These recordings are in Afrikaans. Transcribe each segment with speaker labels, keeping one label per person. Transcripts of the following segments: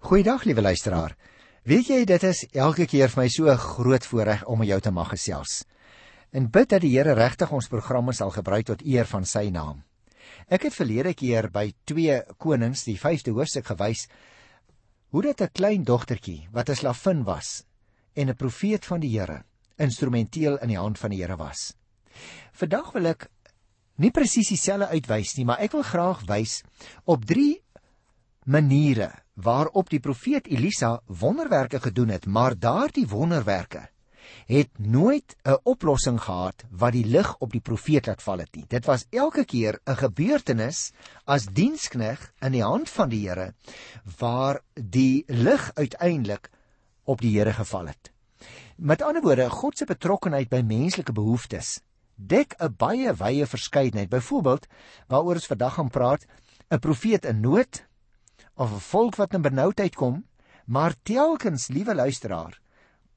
Speaker 1: Goeiedag liewe luisteraar. Weet jy dit is elke keer vir my so 'n groot voorreg om met jou te mag gesels. En bid dat die Here regtig ons programme sal gebruik tot eer van sy naam. Ek het verlede keer by 2 Konings die 5de hoofstuk gewys hoe dit 'n klein dogtertjie wat 'n slavin was en 'n profeet van die Here instrumenteel in die hand van die Here was. Vandag wil ek nie presies dieselfde uitwys nie, maar ek wil graag wys op 3 maniere waarop die profeet Elisa wonderwerke gedoen het, maar daardie wonderwerke het nooit 'n oplossing gehad wat die lig op die profeet laat val het nie. Dit was elke keer 'n gebeurtenis as dienskneg in die hand van die Here waar die lig uiteindelik op die Here geval het. Met ander woorde, God se betrokkeheid by menslike behoeftes dek 'n baie wye verskeidenheid. Byvoorbeeld, waaroor ons vandag gaan praat, 'n profeet in nood of 'n volk wat in benoudheid kom, maar telkens, liewe luisteraar,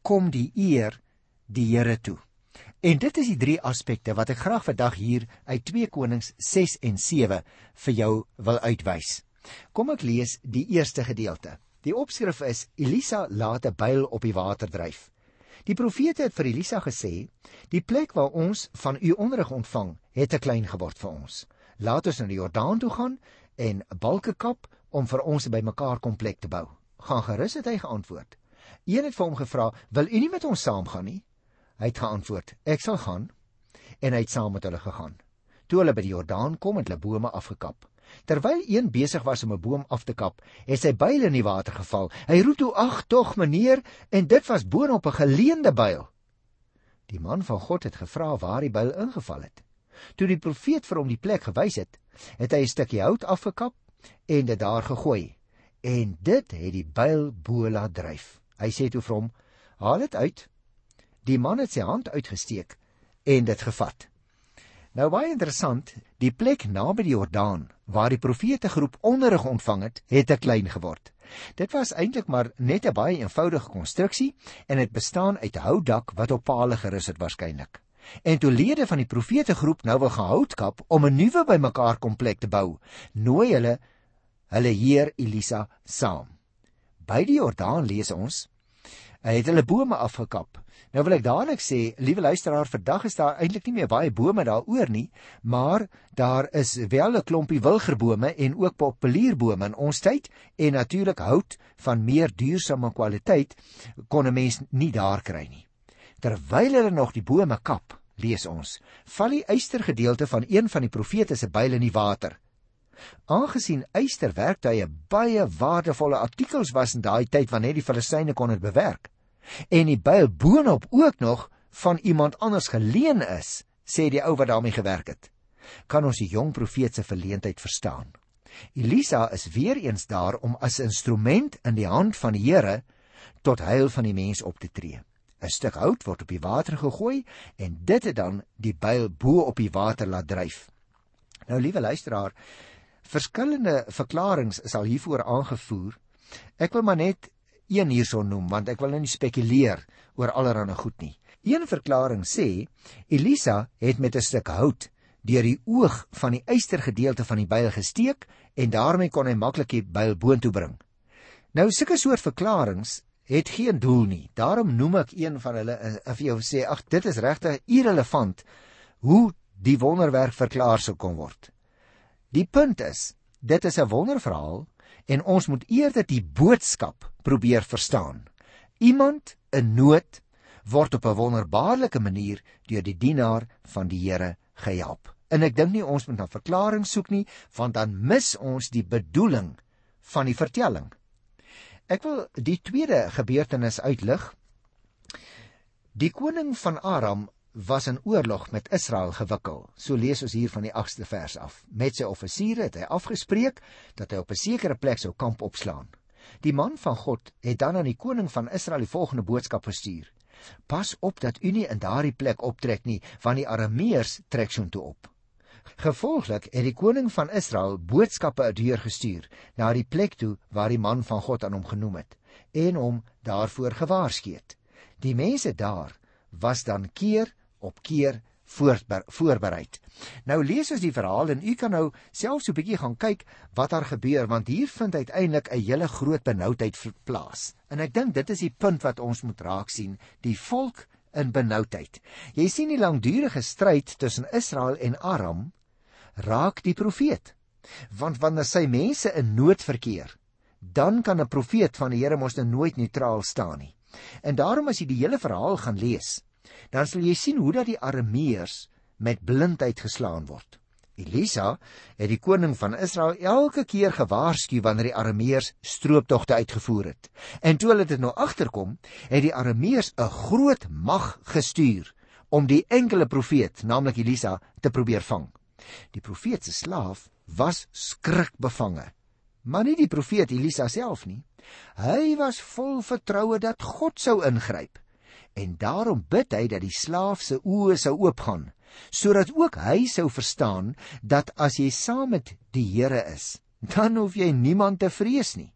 Speaker 1: kom die eer die Here toe. En dit is die drie aspekte wat ek graag vandag hier uit 2 Konings 6 en 7 vir jou wil uitwys. Kom ek lees die eerste gedeelte. Die opskrif is Elisa laat 'n byl op die water dryf. Die profete het vir Elisa gesê: "Die plek waar ons van u onderrig ontvang, het te klein geword vir ons. Laat ons na die Jordaan toe gaan en 'n balke kap om vir ons by mekaar komplek te bou." Gaan gerus het hy geantwoord. Een het vir hom gevra: "Wil u nie met ons saamgaan nie?" Hy het geantwoord: "Ek sal gaan." En hy het saam met hulle gegaan. Toe hulle by die Jordaan kom, het hulle bome afgekap. Terwyl een besig was om 'n boom af te kap, het sy byl in die water geval. Hy roep toe: "Ag tog, meneer!" En dit was boonop 'n geleende byl. Die man van God het gevra waar die byl ingeval het. Toe die profeet vir hom die plek gewys het, het hy 'n stukkie hout afgekap en dit daar gegooi. En dit het die byl bo laat dryf. Hy sê toe vir hom: "Haal dit uit." Die man het sy hand uitgesteek en dit gevat. Nou baie interessant, die plek naby die Jordaan waar die profete groep onderrig ontvang het, het te klein geword. Dit was eintlik maar net 'n baie eenvoudige konstruksie en dit bestaan uit houtdak wat op palle gerus het waarskynlik. En toe lede van die profete groep nou wil gehout kap om 'n nuwe bymekaar komplek te bou, nooi hulle hulle heer Elisa saam. By die Jordaan lees ons, het hulle bome afgekap. Nou wil ek dadelik sê, liewe luisteraar, vandag is daar eintlik nie meer baie bome daaroor nie, maar daar is wel 'n klompie wilgerbome en ook populierbome in ons tyd en natuurlik hout van meer duursame kwaliteit kon 'n mens nie daar kry nie. Terwyl hulle nog die bome kap, lees ons, val die eystergedeelte van een van die profete se byle in die water. Aangesien eysterwerktuie baie waardevolle artikels was in daai tyd wanneer die Filistyne kon dit bewerk, en die byl boonop ook nog van iemand anders geleen is, sê die ou wat daarmee gewerk het. Kan ons die jong profeet se verleentheid verstaan? Elisa is weer eens daar om as instrument in die hand van die Here tot heil van die mens op te tree. 'n Stuk hout word op die water gegooi en dit het dan die byl bo op die water laat dryf. Nou liewe luisteraar, verskillende verklaringe sal hiervoor aangevoer. Ek wil maar net een hierson noem want ek wil nou nie spekuleer oor allerlei goed nie. Een verklaring sê Elisa het met 'n stuk hout deur die oog van die eystergedeelte van die byl gesteek en daarmee kon hy maklik die byl boontoe bring. Nou sulke soort verklaringe het geen doel nie. Daarom noem ek een van hulle of jy sê ag dit is regtig irrelevant hoe die wonderwerk verklaar sou kon word. Die punt is, dit is 'n wonderverhaal en ons moet eerder die boodskap probeer verstaan. Iemand in nood word op 'n wonderbaarlike manier deur die dienaar van die Here gehelp. En ek dink nie ons moet na verklaring soek nie, want dan mis ons die bedoeling van die vertelling. Ek wil die tweede gebeurtenis uitlig. Die koning van Aram was in oorlog met Israel gewikkel. So lees ons hier van die 8ste vers af. Met sy offisiere het hy afgespreek dat hy op 'n sekere plek sou kamp opslaan. Die man van God het dan aan die koning van Israel die volgende boodskap gestuur: Pas op dat u nie in daardie plek optrek nie, want die Arameërs trek soontoe op. Gevolglik het die koning van Israel boodskappe uitdeur gestuur na die plek toe waar die man van God aan hom genoem het en hom daarvoor gewaarsku het. Die mense daar was dan keer op keer voorberei. Nou lees ons die verhaal en u kan nou self so 'n bietjie gaan kyk wat daar gebeur want hier vind uiteindelik 'n hele groot benoudheid plaas. En ek dink dit is die punt wat ons moet raak sien, die volk in benoudheid. Jy sien die langdurige stryd tussen Israel en Aram raak die profeet. Want wanneer sy mense in nood verkeer, dan kan 'n profeet van die Here mos nou nooit neutraal staan nie. En daarom as jy die hele verhaal gaan lees, dan sal jy sien hoe dat die Arameërs met blindheid geslaan word. Elisa het die koning van Israel elke keer gewaarsku wanneer die Arameërs strooptogte uitgevoer het. En toe hulle dit nou agterkom, het die Arameërs 'n groot mag gestuur om die enkele profeet, naamlik Elisa, te probeer vang. Die profeet se slaaf was skrikbevange maar nie die profeet Elisa self nie. Hy was vol vertroue dat God sou ingryp. En daarom bid hy dat die slaaf se oë sou oopgaan, sodat ook hy sou verstaan dat as jy saam met die Here is, dan hoef jy niemand te vrees nie.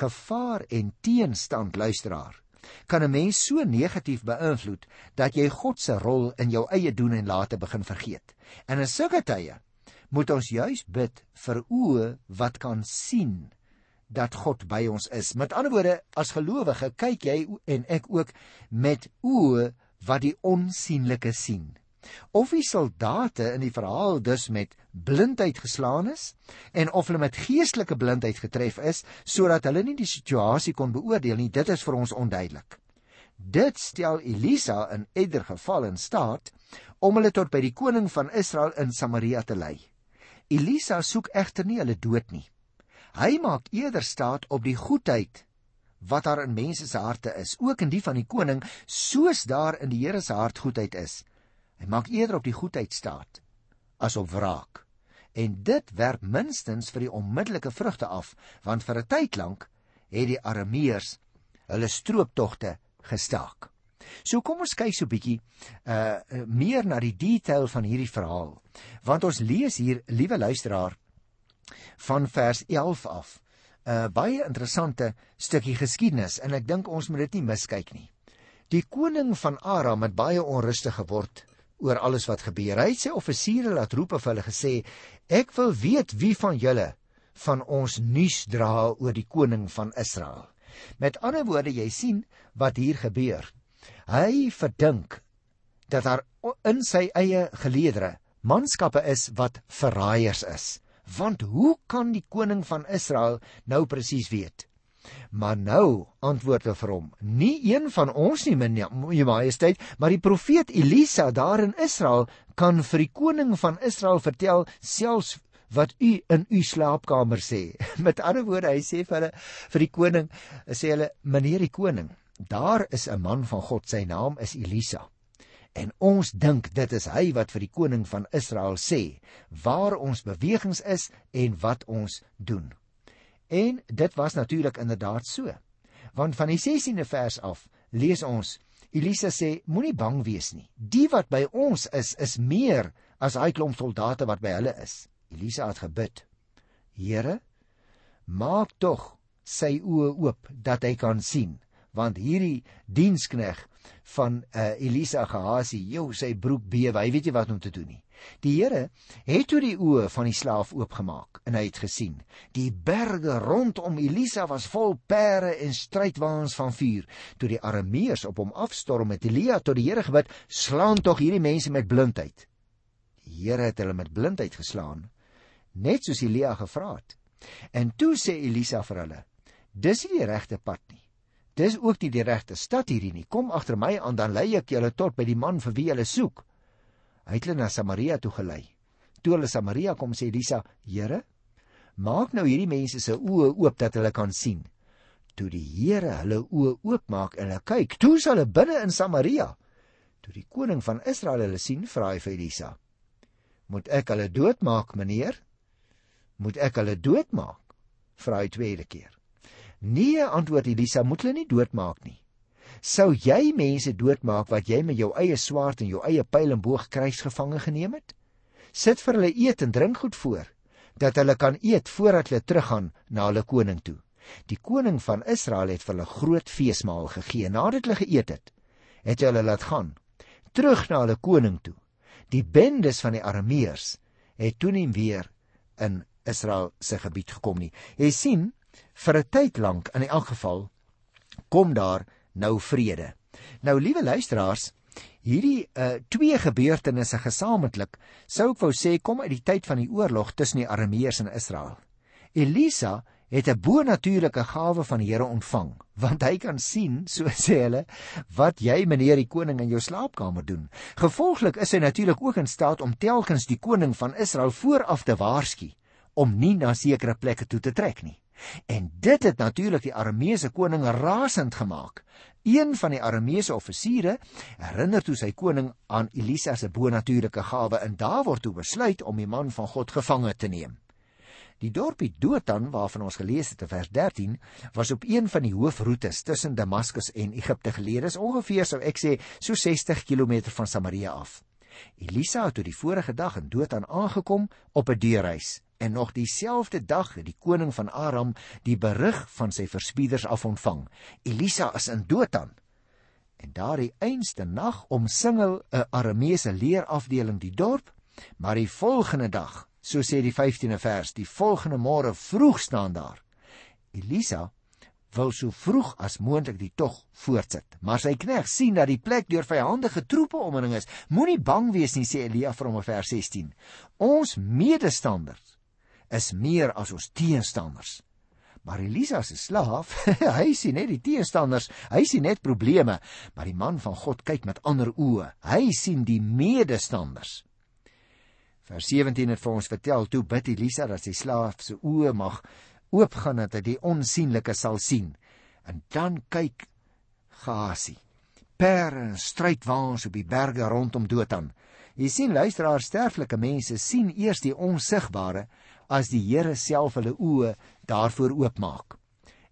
Speaker 1: Gevaar en teenstand, luisteraar, kan 'n mens so negatief beïnvloed dat jy God se rol in jou eie doen en late begin vergeet. En in sulke tye moet ons juis bid vir oë wat kan sien dat God by ons is. Met ander woorde, as gelowige kyk jy en ek ook met oë wat die onsigbare sien. Of die soldate in die verhaal dus met blindheid geslaan is en of hulle met geestelike blindheid getref is sodat hulle nie die situasie kon beoordeel nie, dit is vir ons onduidelik. Dit stel Elisa in eider geval in staat om hulle tot by die koning van Israel in Samaria te lei. Elisa soek egter nie hulle dood nie. Hy maak eerder staat op die goedheid wat daar in mense se harte is, ook in die van die koning, soos daar in die Here se hart goedheid is. Hy maak eerder op die goedheid staat as op wraak. En dit werp minstens vir die onmiddellike vrugte af, want vir 'n tyd lank het die Arameërs hulle strooptogte gestaak. So kom ons kyk so 'n bietjie uh meer na die detail van hierdie verhaal. Want ons lees hier, liewe luisteraar, van vers 11 af. 'n uh, baie interessante stukkie geskiedenis en ek dink ons moet dit nie miskyk nie. Die koning van Aram het baie onrustig geword oor alles wat gebeur. Hy het sy offisiere laat roep of hulle gesê: "Ek wil weet wie van julle van ons nuus dra oor die koning van Israel." Met ander woorde, jy sien wat hier gebeur. Hy verdink dat daar in sy eie geleedere manskappe is wat verraaiers is. Want hoe kan die koning van Israel nou presies weet? Maar nou antwoord hy vir hom: "Nie een van ons nie, my majesteit, maar die profeet Elisa daar in Israel kan vir die koning van Israel vertel selfs wat u in u slaapkamer sê." Met ander woorde, hy sê vir hulle vir die koning, sê hulle: "Meneer die koning, Daar is 'n man van God, sy naam is Elisa. En ons dink dit is hy wat vir die koning van Israel sê waar ons bewegings is en wat ons doen. En dit was natuurlik inderdaad so. Want van die 16de vers af lees ons Elisa sê moenie bang wees nie. Die wat by ons is is meer as daai klomp soldate wat by hulle is. Elisa het gebid. Here, maak tog sy oë oop dat hy kan sien want hierdie dienskneg van uh, Elisa Gehazi, jou sy broek bewe, hy weet nie wat om te doen nie. Die Here het toe die oë van die slaaf oopgemaak en hy het gesien. Die berge rondom Elisa was vol pere en strydwaans van vuur. Toe die Arameërs op hom afstorm met Elia tot die Here gebid, slaan tog hierdie mense met blindheid. Die Here het hulle met blindheid geslaan, net soos Elia gevra het. En toe sê Elisa vir hulle: "Dis nie die regte pad nie. Dis ook nie die regte stad hierdie nie. Kom agter my aan dan lei ek julle tot by die man vir wie julle soek. Hy het hulle na Samaria toe gelei. Toe hulle Samaria kom sê Elisa: "Here, maak nou hierdie mense se oë oop dat hulle kan sien." Toe die Here hulle oë oopmaak en hulle kyk, toe is hulle binne in Samaria. Toe die koning van Israel hulle sien, vra hy vir Elisa: "Moet ek hulle doodmaak, meneer? Moet ek hulle doodmaak?" vra hy tweede keer. Nee, antwoord Elisa, moet hulle nie doodmaak nie. Sou jy mense doodmaak wat jy met jou eie swaard en jou eie pyl en boog krygsgevange geneem het? Sit vir hulle eet en drink goed voor, dat hulle kan eet voordat hulle teruggaan na hulle koning toe. Die koning van Israel het vir hulle groot feesmaal gegee. Nadat hulle geëet het, het hy hulle laat gaan terug na hulle koning toe. Die bendes van die Arameërs het toe nie weer in Israel se gebied gekom nie. Jy sien, vir 'n tyd lank in elk geval kom daar nou vrede. Nou liewe luisteraars, hierdie uh, twee gebeurtenisse gesamentlik sou ek wou sê kom uit die tyd van die oorlog tussen die Arameërs en Israel. Elisa het 'n bonatuurlike gawe van die Here ontvang, want hy kan sien, so sê hulle, wat jy meneer die koning in jou slaapkamer doen. Gevolglik is hy natuurlik ook in staat om telkens die koning van Israel vooraf te waarsku om nie na sekere plekke toe te trek nie. En dit het natuurlik die Arameese koning rasend gemaak. Een van die Arameese offisiere herinner toe sy koning aan Elisa se bonatuurlike gawe en daar word toe besluit om die man van God gevange te neem. Die dorpie Dothan waarvan ons gelees het in vers 13 was op een van die hoofroetes tussen Damaskus en Egipte geleë. Dis ongeveer sou ek sê so 60 km van Samaria af. Elisa het toe die vorige dag in Dothan aangekom op 'n deurreis en nog dieselfde dag het die koning van Aram die berig van sy verspieders af ontvang. Elisa is in Dothan. En daardie einste nag omsingel 'n Arameese leerafdeling die dorp, maar die volgende dag So sê die 15de vers, die volgende môre vroeg staan daar. Elisa wil so vroeg as moontlik die tog voortsit, maar sy knegt sien dat die plek deur vyandige troepe omring is. Moenie bang wees nie, sê Elia vir hom in vers 16. Ons medestanders is meer as ons teenstanders. Maar Elisa se slaaf, hy sien net die teenstanders, hy sien net probleme, maar die man van God kyk met ander oë. Hy sien die medestanders. Vers 17 het vir ons vertel toe bid Elisa dat sy slaaf se oë mag oopgaan dat hy die onsigbare sal sien. En dan kyk Gasi. Pere en strydwaans op die berge rondom Dothan. Jy sien luisteraar sterflike mense sien eers die onsigbare as die Here self hulle oë daarvoor oopmaak.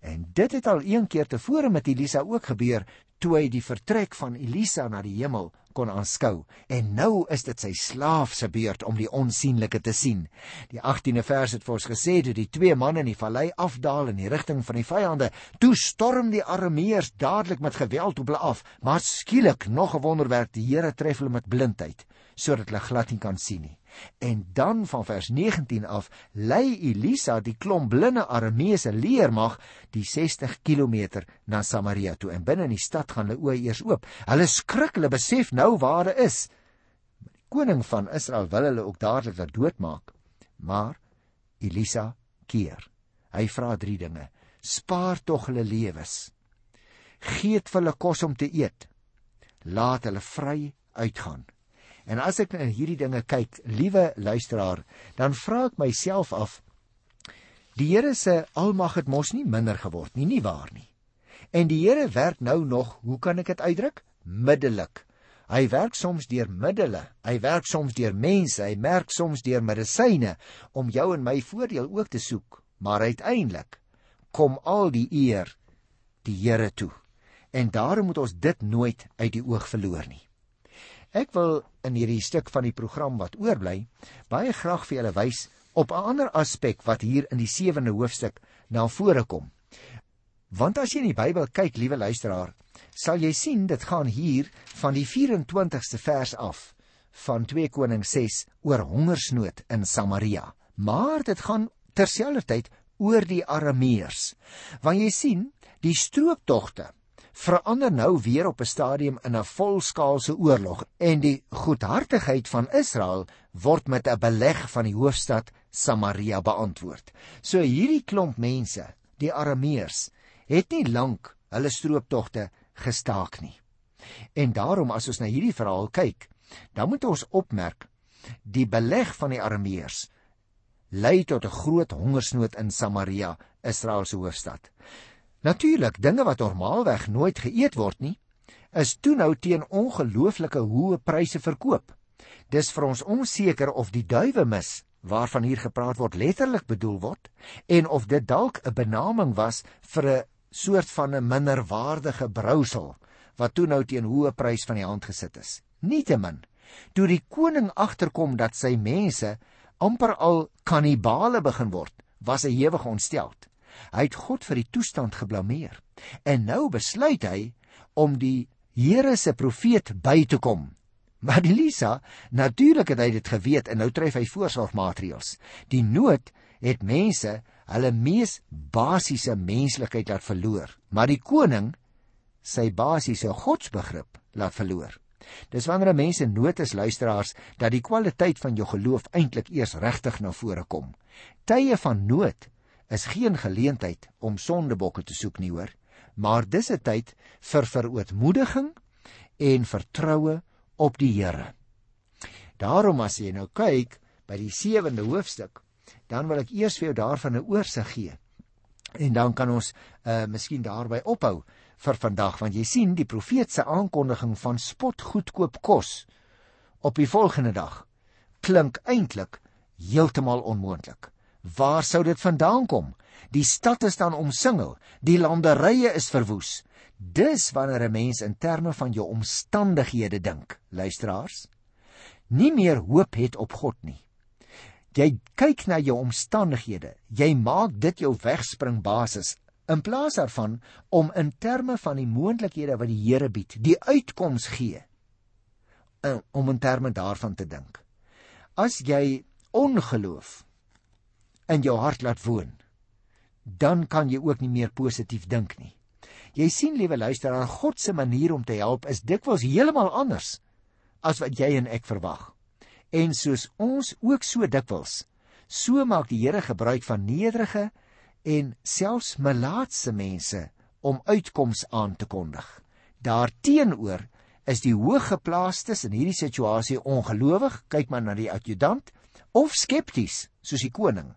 Speaker 1: En dit het al een keer tevore met Elisa ook gebeur toe hy die vertrek van Elisa na die hemel kon aanskou en nou is dit sy slaaf se beurt om die onsigbare te sien. Die 18de vers het vir ons gesê dat die twee manne in die vallei afdaal in die rigting van die vyande. Toe storm die Arameërs dadelik met geweld op hulle af, maar skielik nog 'n wonderwerk, die Here tref hulle met blindheid sodat hulle glad nie kan sien nie. En dan van vers 19 af lei Elisa die klomp blinde Arameese leermag die 60 km na Samaria toe en binne in die stad gaan hulle oë eers oop. Hulle skrik, hulle besef nou waar hulle is. Die koning van Israel wil hulle ook dadelik laat doodmaak. Maar Elisa keer. Hy vra drie dinge: Spaar tog hulle lewens. Geet vir hulle kos om te eet. Laat hulle vry uitgaan. En as ek na hierdie dinge kyk, liewe luisteraar, dan vra ek myself af: Die Here se almag het mos nie minder geword nie, nie waar nie. En die Here werk nou nog, hoe kan ek dit uitdruk? Middelik. Hy werk soms deur middele, hy werk soms deur mense, hy merk soms deur medisyne om jou en my voordeel ook te soek, maar uiteindelik kom al die eer die Here toe. En daarom moet ons dit nooit uit die oog verloor nie. Ek wil in hierdie stuk van die program wat oorbly baie graag vir julle wys op 'n ander aspek wat hier in die 7de hoofstuk na vore kom. Want as jy in die Bybel kyk, liewe luisteraar, sal jy sien dit gaan hier van die 24ste vers af van 2 Konings 6 oor hongersnood in Samaria. Maar dit gaan terselfdertyd oor die Arameërs. Want jy sien, die strooptogte verander nou weer op 'n stadium in 'n volskaalse oorlog en die goedhartigheid van Israel word met 'n beleg van die hoofstad Samaria beantwoord. So hierdie klomp mense, die Arameërs, het nie lank hulle strooptogte gestaak nie. En daarom as ons na hierdie verhaal kyk, dan moet ons opmerk die beleg van die Arameërs lei tot 'n groot hongersnood in Samaria, Israel se hoofstad. Natuurlik, dinge wat normaalweg nooit geëet word nie, is toe nou teen ongelooflike hoë pryse verkoop. Dis vir ons onseker of die duiwemis waarvan hier gepraat word letterlik bedoel word en of dit dalk 'n benaming was vir 'n soort van 'n minderwaardige brousel wat toe nou teen hoë prys van die hand gesit is. Nietemin, toe die koning agterkom dat sy mense amper al kannibale begin word, was hy hewig ontsteld. Hy het God vir die toestand geblameer. En nou besluit hy om die Here se profeet by te kom Maar Elisa, natuurlik het hy dit geweet en nou tref hy voorsorgmaatreëls. Die nood het mense hulle mees basiese menslikheid laat verloor, maar die koning sy basiese godsbegrip laat verloor. Dis wanneer mense nood is luisteraars dat die kwaliteit van jou geloof eintlik eers regtig na vore kom. Tye van nood is geen geleentheid om sondebokke te soek nie hoor, maar dis 'n tyd vir verootmoediging en vertroue op die Here. Daarom as jy nou kyk by die 7de hoofstuk, dan wil ek eers vir jou daarvan 'n oorsig gee. En dan kan ons uh miskien daarby ophou vir vandag want jy sien die profeet se aankondiging van spot goedkoop kos op die volgende dag klink eintlik heeltemal onmoontlik. Waar sou dit vandaan kom? Die stad is dan omsingel, die landerye is verwoes. Dis wanneer 'n mens in terme van jou omstandighede dink, luisteraars. Nie meer hoop het op God nie. Jy kyk na jou omstandighede. Jy maak dit jou wegspringbasis in plaas daarvan om in terme van die moontlikhede wat die Here bied, die uitkoms gee, eh, om in terme daarvan te dink. As jy ongeloof in jou hart laat woon, dan kan jy ook nie meer positief dink nie. Jy sien liewe luisteraar, God se manier om te help is dikwels heeltemal anders as wat jy en ek verwag. En soos ons ook so dikwels, so maak die Here gebruik van nederige en selfs melaatse mense om uitkoms aan te kondig. Daarteenoor is die hooggeplaastes in hierdie situasie ongelowig, kyk maar na die adjutant, of skepties, soos die koning.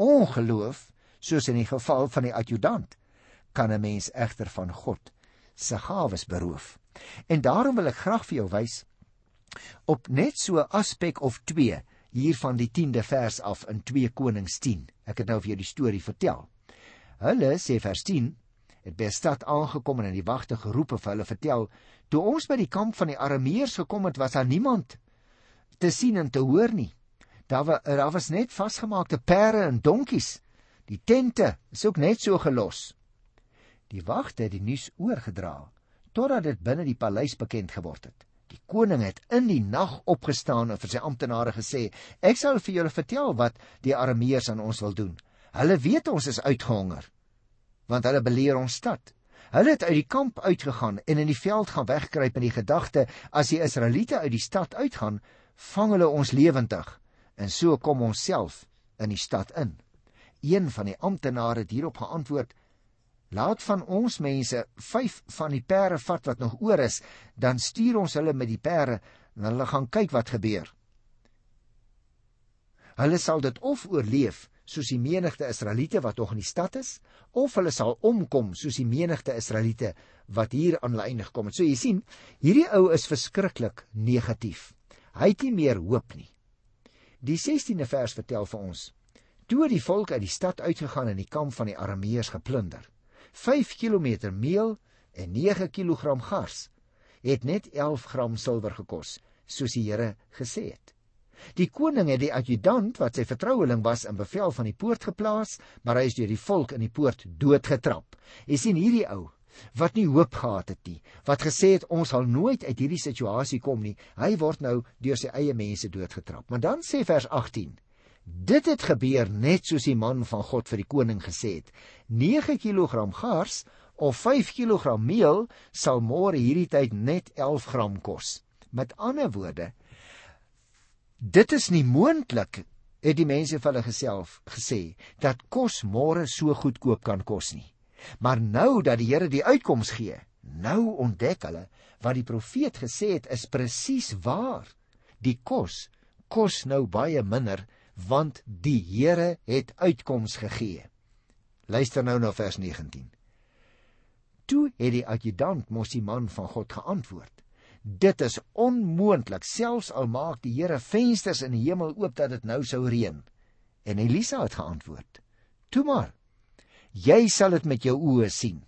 Speaker 1: Ongeloof, soos in die geval van die adjutant, kan 'n mens egter van God se gawes beroof. En daarom wil ek graag vir jou wys op net so 'n aspek of 2 hier van die 10de vers af in 2 Konings 10. Ek het nou vir jou die storie vertel. Hulle sê vers 10 het by 'n stad aangekom en in die wagte geroep of hulle vertel, toe ons by die kamp van die Arameërs gekom het, was daar niemand te sien en te hoor nie. Daar was daar was net vasgemaakte perde en donkies. Die tente is ook net so gelos. Die wagte het die nuus oorgedra totdat dit binne die paleis bekend geword het. Die koning het in die nag opgestaan en vir sy amptenare gesê: "Ek sal vir julle vertel wat die Arameërs aan ons wil doen. Hulle weet ons is uitgehonger, want hulle beleer ons stad." Hulle het uit die kamp uitgegaan en in die veld gaan wegkruip in die gedagte as die Israeliete uit die stad uitgaan, vang hulle ons lewendig en so kom ons self in die stad in. Een van die amptenare het hierop geantwoord: Laat van ons mense 5 van die pere vat wat nog oor is, dan stuur ons hulle met die pere en hulle gaan kyk wat gebeur. Hulle sal dit of oorleef soos die menigte Israeliete wat nog in die stad is, of hulle sal omkom soos die menigte Israeliete wat hier aan hulle eindig kom. So jy sien, hierdie ou is verskriklik negatief. Hy het nie meer hoop nie. Die 16de vers vertel vir ons: Toe die volk uit die stad uitgegaan en die kamp van die Arameërs geplunder. 5 km meel en 9 kg gars het net 11 gram silwer gekos, soos die Here gesê het. Die koning het die adjutant wat sy vertroueling was in bevel van die poort geplaas, maar hy is deur die volk in die poort doodgetrap. Jy sien hierdie ou wat nie hoop gehad het nie, wat gesê het ons sal nooit uit hierdie situasie kom nie. Hy word nou deur sy eie mense doodgetrap. Maar dan sê vers 18: Dit het gebeur net soos die man van God vir die koning gesê het. 9 kg gars of 5 kg meel sal môre hierdie tyd net 11 gram kos. Met ander woorde, dit is nie moontlik het die mense vir hulle geself gesê dat kos môre so goedkoop kan kos nie. Maar nou dat die Here die uitkoms gee, nou ontdek hulle wat die profeet gesê het is presies waar. Die kos kos nou baie minder want die Here het uitkoms gegee. Luister nou na vers 19. Toe het die adjutant mos die man van God geantwoord: Dit is onmoontlik, selfs al maak die Here vensters in die hemel oop dat dit nou sou reën. En Elisa het geantwoord: Toe maar Jy sal dit met jou oë sien,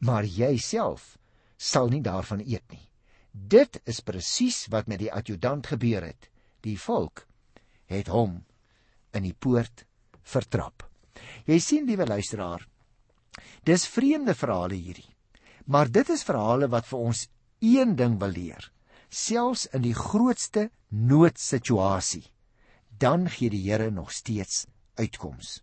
Speaker 1: maar jy self sal nie daarvan eet nie. Dit is presies wat met die adjutant gebeur het. Die volk het hom in die poort vertrap. Jy sien liewe luisteraar, dis vreemde verhale hierdie. Maar dit is verhale wat vir ons een ding wil leer, selfs in die grootste noodsituasie, dan gee die Here nog steeds uitkoms.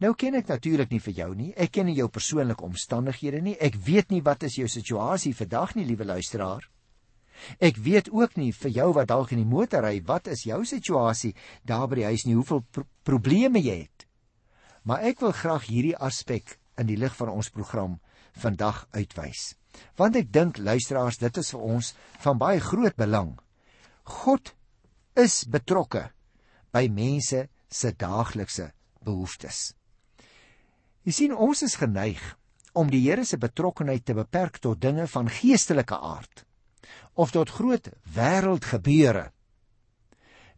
Speaker 1: Nou ken ek natuurlik nie vir jou nie. Ek ken nie jou persoonlike omstandighede nie. Ek weet nie wat is jou situasie vandag nie, liewe luisteraar. Ek weet ook nie vir jou wat dalk in die motor ry, wat is jou situasie daar by die huis nie, hoeveel pro probleme jy het. Maar ek wil graag hierdie aspek in die lig van ons program vandag uitwys. Want ek dink luisteraars, dit is vir ons van baie groot belang. God is betrokke by mense se daaglikse behoeftes. Jy sien ons is geneig om die Here se betrokkenheid te beperk tot dinge van geestelike aard of tot groot wêreldgebeure.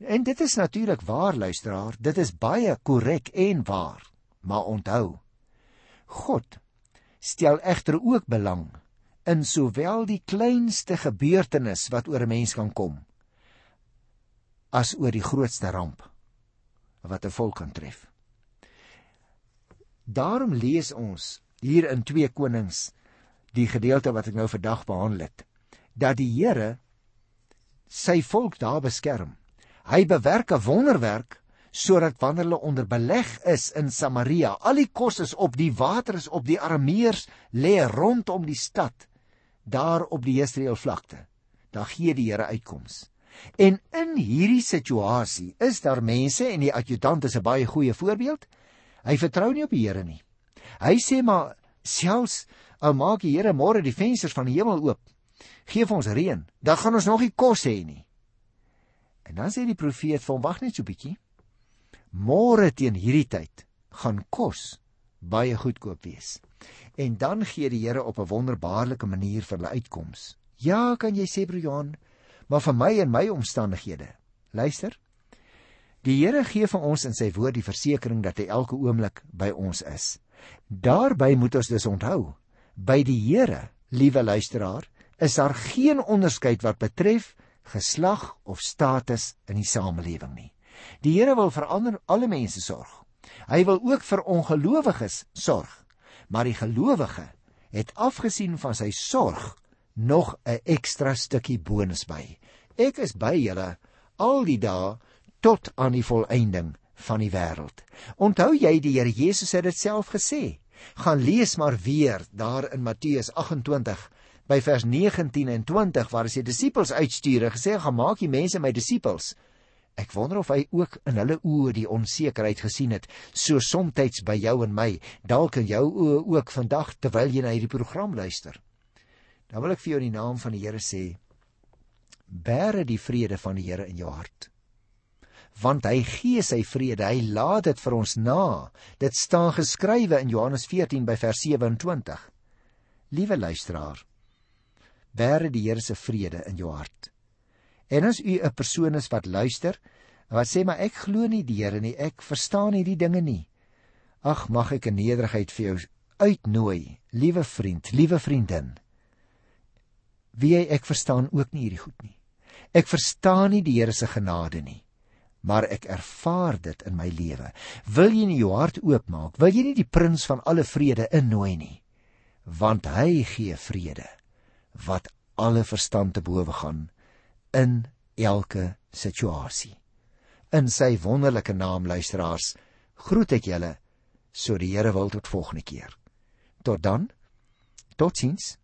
Speaker 1: En dit is natuurlik waar luisteraar, dit is baie korrek en waar, maar onthou, God stel egter ook belang in sowel die kleinste gebeurtenis wat oor 'n mens kan kom as oor die grootste ramp wat 'n volk kan tref. Daarom lees ons hier in 2 Konings die gedeelte wat ek nou vandag behandel het dat die Here sy volk daar beskerm. Hy bewerk 'n wonderwerk sodat wanneer hulle onder beleg is in Samaria, al die kos is op, die water is op, die arameërs lê rondom die stad daar op die Jesreel vlakte. Daar gee die Here uitkoms. En in hierdie situasie is daar mense en die adjutant is 'n baie goeie voorbeeld. Hy vertrou nie op die Here nie. Hy sê maar selfs al maak die Here môre die vensters van die hemel oop, gee vir ons reën, dan gaan ons nog nie kos hê nie. En dan sê die profeet vir hom wag net so 'n bietjie. Môre teen hierdie tyd gaan kos baie goedkoop wees. En dan gee die Here op 'n wonderbaarlike manier vir hulle uitkoms. Ja, kan jy sê broer Johan, maar vir my en my omstandighede. Luister. Die Here gee vir ons in sy woord die versekering dat hy elke oomblik by ons is. Daarby moet ons dus onthou, by die Here, liewe luisteraar, is daar geen onderskeid wat betref geslag of status in die samelewing nie. Die Here wil vir ander alle mense sorg. Hy wil ook vir ongelowiges sorg. Maar die gelowige het afgesien van sy sorg nog 'n ekstra stukkie bonus by. Ek is by julle al die dae tot aan die volëinding van die wêreld. Onthou jy die Here Jesus het dit self gesê? Gaan lees maar weer daar in Matteus 28 by vers 19 en 20 waar hy sy disippels uitstuur en gesê gaan maak die mense my disippels. Ek wonder of hy ook in hulle oë die onsekerheid gesien het, so soms by jou en my, dalk in jou oë ook vandag terwyl jy na hierdie program luister. Dan wil ek vir jou in die naam van die Here sê: Bære die vrede van die Here in jou hart want hy gee sy vrede, hy laat dit vir ons na. Dit staan geskrywe in Johannes 14 by vers 27. Liewe luisteraar, bære die Here se vrede in jou hart. En as u 'n persoon is wat luister, wat sê maar ek glo nie die Here nie, ek verstaan hierdie dinge nie. Ag, mag ek in nederigheid vir jou uitnooi, liewe vriend, liewe vriendin. Wie jy ek verstaan ook nie hierdie goed nie. Ek verstaan nie die Here se genade nie maar ek ervaar dit in my lewe. Wil jy nie jou hart oopmaak? Wil jy nie die prins van alle vrede innooi nie? Want hy gee vrede wat alle verstand te bowe gaan in elke situasie. In sy wonderlike naam luisteraars, groet ek julle so die Here wil tot volgende keer. Tot dan. Totsiens.